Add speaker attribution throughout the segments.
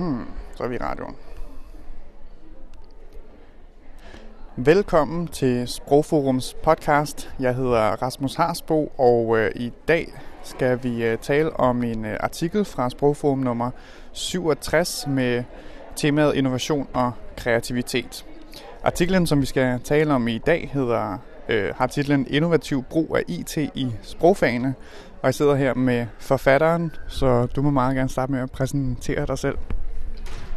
Speaker 1: Hmm, så er vi i radioen. Velkommen til Sprogforums podcast. Jeg hedder Rasmus Harsbo, og øh, i dag skal vi øh, tale om en øh, artikel fra Sprogforum nummer 67 med temaet innovation og kreativitet. Artiklen, som vi skal tale om i dag, hedder, øh, har titlen Innovativ brug af IT i sprogfagene, og jeg sidder her med forfatteren, så du må meget gerne starte med at præsentere dig selv.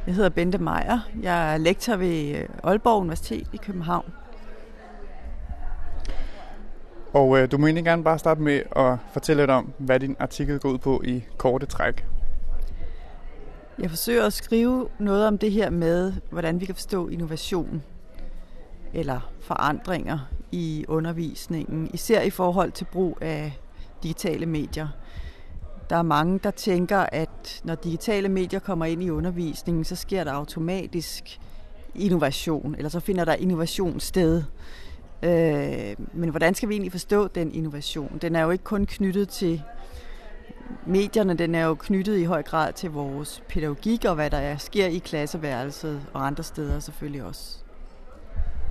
Speaker 2: Jeg hedder Bente Meier. Jeg er lektor ved øh, Aalborg Universitet i København.
Speaker 1: Og øh, du må egentlig gerne bare starte med at fortælle lidt om, hvad din artikel går ud på i korte træk.
Speaker 2: Jeg forsøger at skrive noget om det her med, hvordan vi kan forstå innovation eller forandringer i undervisningen, især i forhold til brug af digitale medier. Der er mange, der tænker, at når digitale medier kommer ind i undervisningen, så sker der automatisk innovation, eller så finder der innovation sted. Øh, men hvordan skal vi egentlig forstå den innovation? Den er jo ikke kun knyttet til medierne, den er jo knyttet i høj grad til vores pædagogik og hvad der er, sker i klasseværelset og andre steder selvfølgelig også.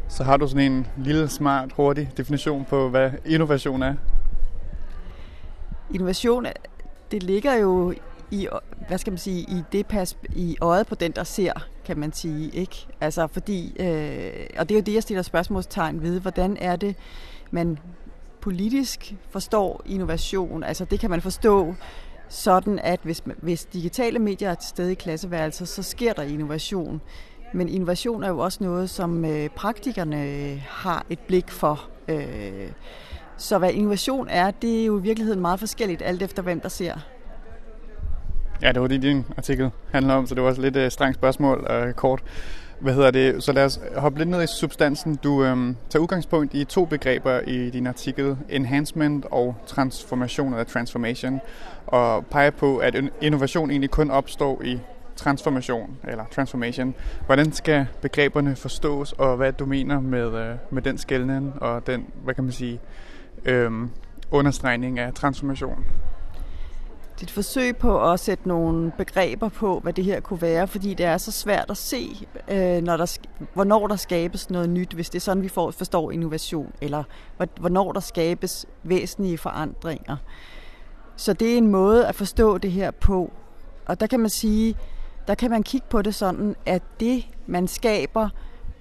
Speaker 1: Så har du sådan en lille, smart, hurtig definition på, hvad innovation er?
Speaker 2: Innovation, det ligger jo i, hvad skal man sige, i det pas, i øjet på den, der ser, kan man sige, ikke? Altså fordi, øh, og det er jo det, jeg stiller spørgsmålstegn ved, hvordan er det, man politisk forstår innovation? Altså det kan man forstå sådan, at hvis, hvis digitale medier er til stede i klasseværelser, så sker der innovation. Men innovation er jo også noget, som øh, praktikerne har et blik for. Øh, så hvad innovation er, det er jo i virkeligheden meget forskelligt, alt efter hvem der ser.
Speaker 1: Ja, det var det, din artikel handler om, så det var også lidt et strengt spørgsmål og kort. Hvad hedder det? Så lad os hoppe lidt ned i substansen. Du øhm, tager udgangspunkt i to begreber i din artikel, enhancement og transformation eller transformation, og peger på, at innovation egentlig kun opstår i transformation eller transformation. Hvordan skal begreberne forstås, og hvad du mener med, øh, med den skældning og den, hvad kan man sige, øhm, understregning af transformation?
Speaker 2: Det er et forsøg på at sætte nogle begreber på, hvad det her kunne være, fordi det er så svært at se, øh, når der, hvornår der skabes noget nyt, hvis det er sådan, vi får, forstår innovation, eller hvornår der skabes væsentlige forandringer. Så det er en måde at forstå det her på. Og der kan man sige, der kan man kigge på det sådan, at det, man skaber,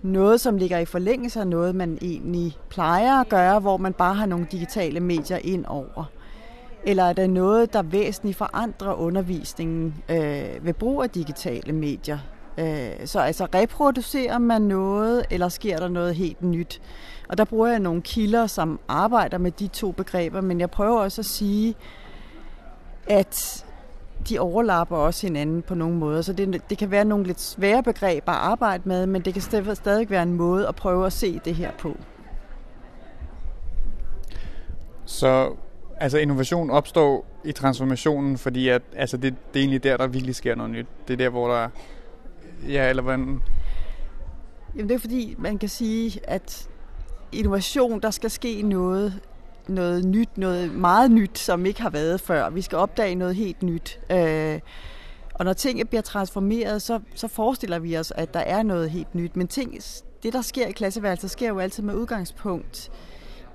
Speaker 2: noget, som ligger i forlængelse af noget, man egentlig plejer at gøre, hvor man bare har nogle digitale medier ind over. Eller er der noget, der væsentligt forandrer undervisningen øh, ved brug af digitale medier? Øh, så altså reproducerer man noget, eller sker der noget helt nyt? Og der bruger jeg nogle kilder, som arbejder med de to begreber, men jeg prøver også at sige, at de overlapper også hinanden på nogle måder, så det, det kan være nogle lidt svære begreber at arbejde med, men det kan stadig være en måde at prøve at se det her på.
Speaker 1: Så altså innovation opstår i transformationen, fordi at, altså det, det er egentlig der, der virkelig sker noget nyt. Det er der, hvor der... Ja, eller hvordan...
Speaker 2: Jamen det er fordi, man kan sige, at innovation, der skal ske noget noget nyt, noget meget nyt, som ikke har været før. Vi skal opdage noget helt nyt. Øh, og når ting bliver transformeret, så, så forestiller vi os, at der er noget helt nyt. Men ting, det, der sker i klasseværelset, sker jo altid med udgangspunkt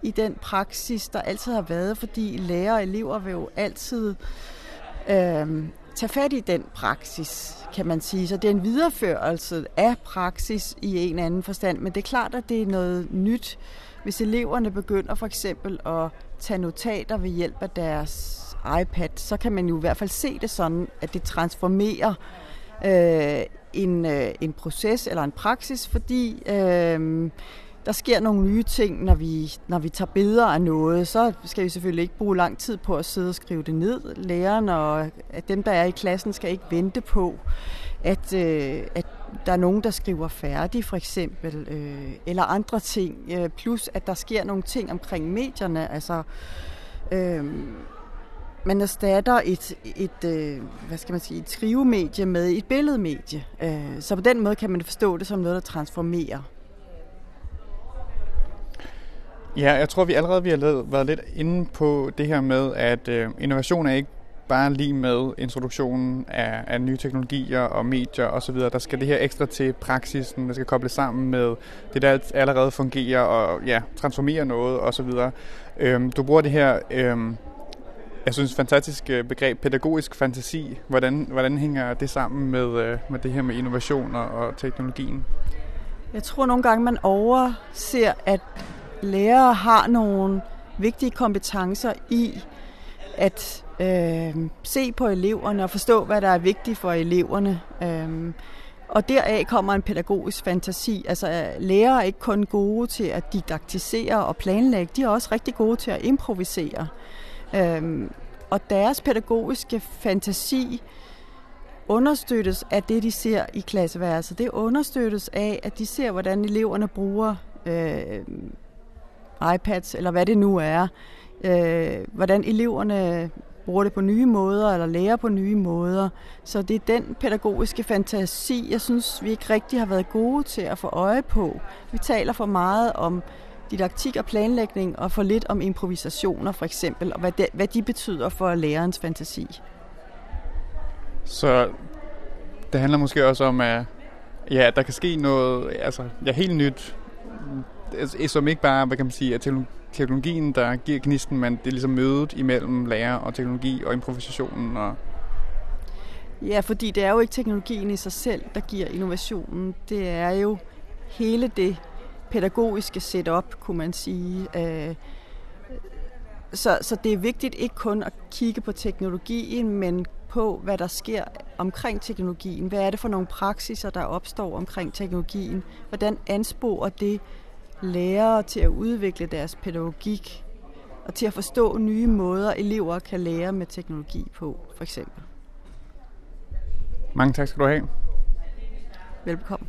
Speaker 2: i den praksis, der altid har været, fordi lærere og elever vil jo altid øh, tage fat i den praksis, kan man sige. Så det er en videreførelse af praksis i en anden forstand, men det er klart, at det er noget nyt, hvis eleverne begynder for eksempel at tage notater ved hjælp af deres iPad, så kan man jo i hvert fald se det sådan, at det transformerer øh, en, øh, en proces eller en praksis, fordi øh, der sker nogle nye ting, når vi, når vi tager billeder af noget. Så skal vi selvfølgelig ikke bruge lang tid på at sidde og skrive det ned. Læreren og dem, der er i klassen, skal ikke vente på, at, øh, at der er nogen, der skriver færdig, for eksempel, øh, eller andre ting. Øh, plus, at der sker nogle ting omkring medierne. Altså, øh, man erstatter et, et, øh, hvad skal man sige, et skrivemedie med et billedmedie. Øh, så på den måde kan man forstå det som noget, der transformerer.
Speaker 1: Ja, jeg tror, vi allerede vi har været lidt inde på det her med, at øh, innovation er ikke bare lige med introduktionen af, af nye teknologier og medier osv. Der skal det her ekstra til praksisen, der skal kobles sammen med det, der allerede fungerer og ja, transformere noget osv. Øhm, du bruger det her, øhm, jeg synes, fantastisk øh, begreb, pædagogisk fantasi. Hvordan, hvordan hænger det sammen med, øh, med det her med innovationer og teknologien?
Speaker 2: Jeg tror nogle gange, man overser, at lærere har nogle vigtige kompetencer i at øh, se på eleverne og forstå, hvad der er vigtigt for eleverne. Øh, og deraf kommer en pædagogisk fantasi. Altså lærere er ikke kun gode til at didaktisere og planlægge, de er også rigtig gode til at improvisere. Øh, og deres pædagogiske fantasi understøttes af det, de ser i klasseværelset. Det understøttes af, at de ser, hvordan eleverne bruger øh, iPads, eller hvad det nu er. Øh, hvordan eleverne bruger det på nye måder, eller lærer på nye måder. Så det er den pædagogiske fantasi, jeg synes, vi ikke rigtig har været gode til at få øje på. Vi taler for meget om didaktik og planlægning, og for lidt om improvisationer for eksempel, og hvad, de, hvad de betyder for lærerens fantasi.
Speaker 1: Så det handler måske også om, at ja, der kan ske noget altså, ja, helt nyt, altså, som ikke bare, hvad kan man sige, at teknologien, der giver gnisten, men det er ligesom mødet imellem lærer og teknologi og improvisationen. Og
Speaker 2: ja, fordi det er jo ikke teknologien i sig selv, der giver innovationen. Det er jo hele det pædagogiske setup, kunne man sige. Øh, så, så det er vigtigt ikke kun at kigge på teknologien, men på, hvad der sker omkring teknologien. Hvad er det for nogle praksiser, der opstår omkring teknologien? Hvordan ansporer det lærere til at udvikle deres pædagogik og til at forstå nye måder, elever kan lære med teknologi på, for eksempel.
Speaker 1: Mange tak skal du have.
Speaker 2: Velbekomme.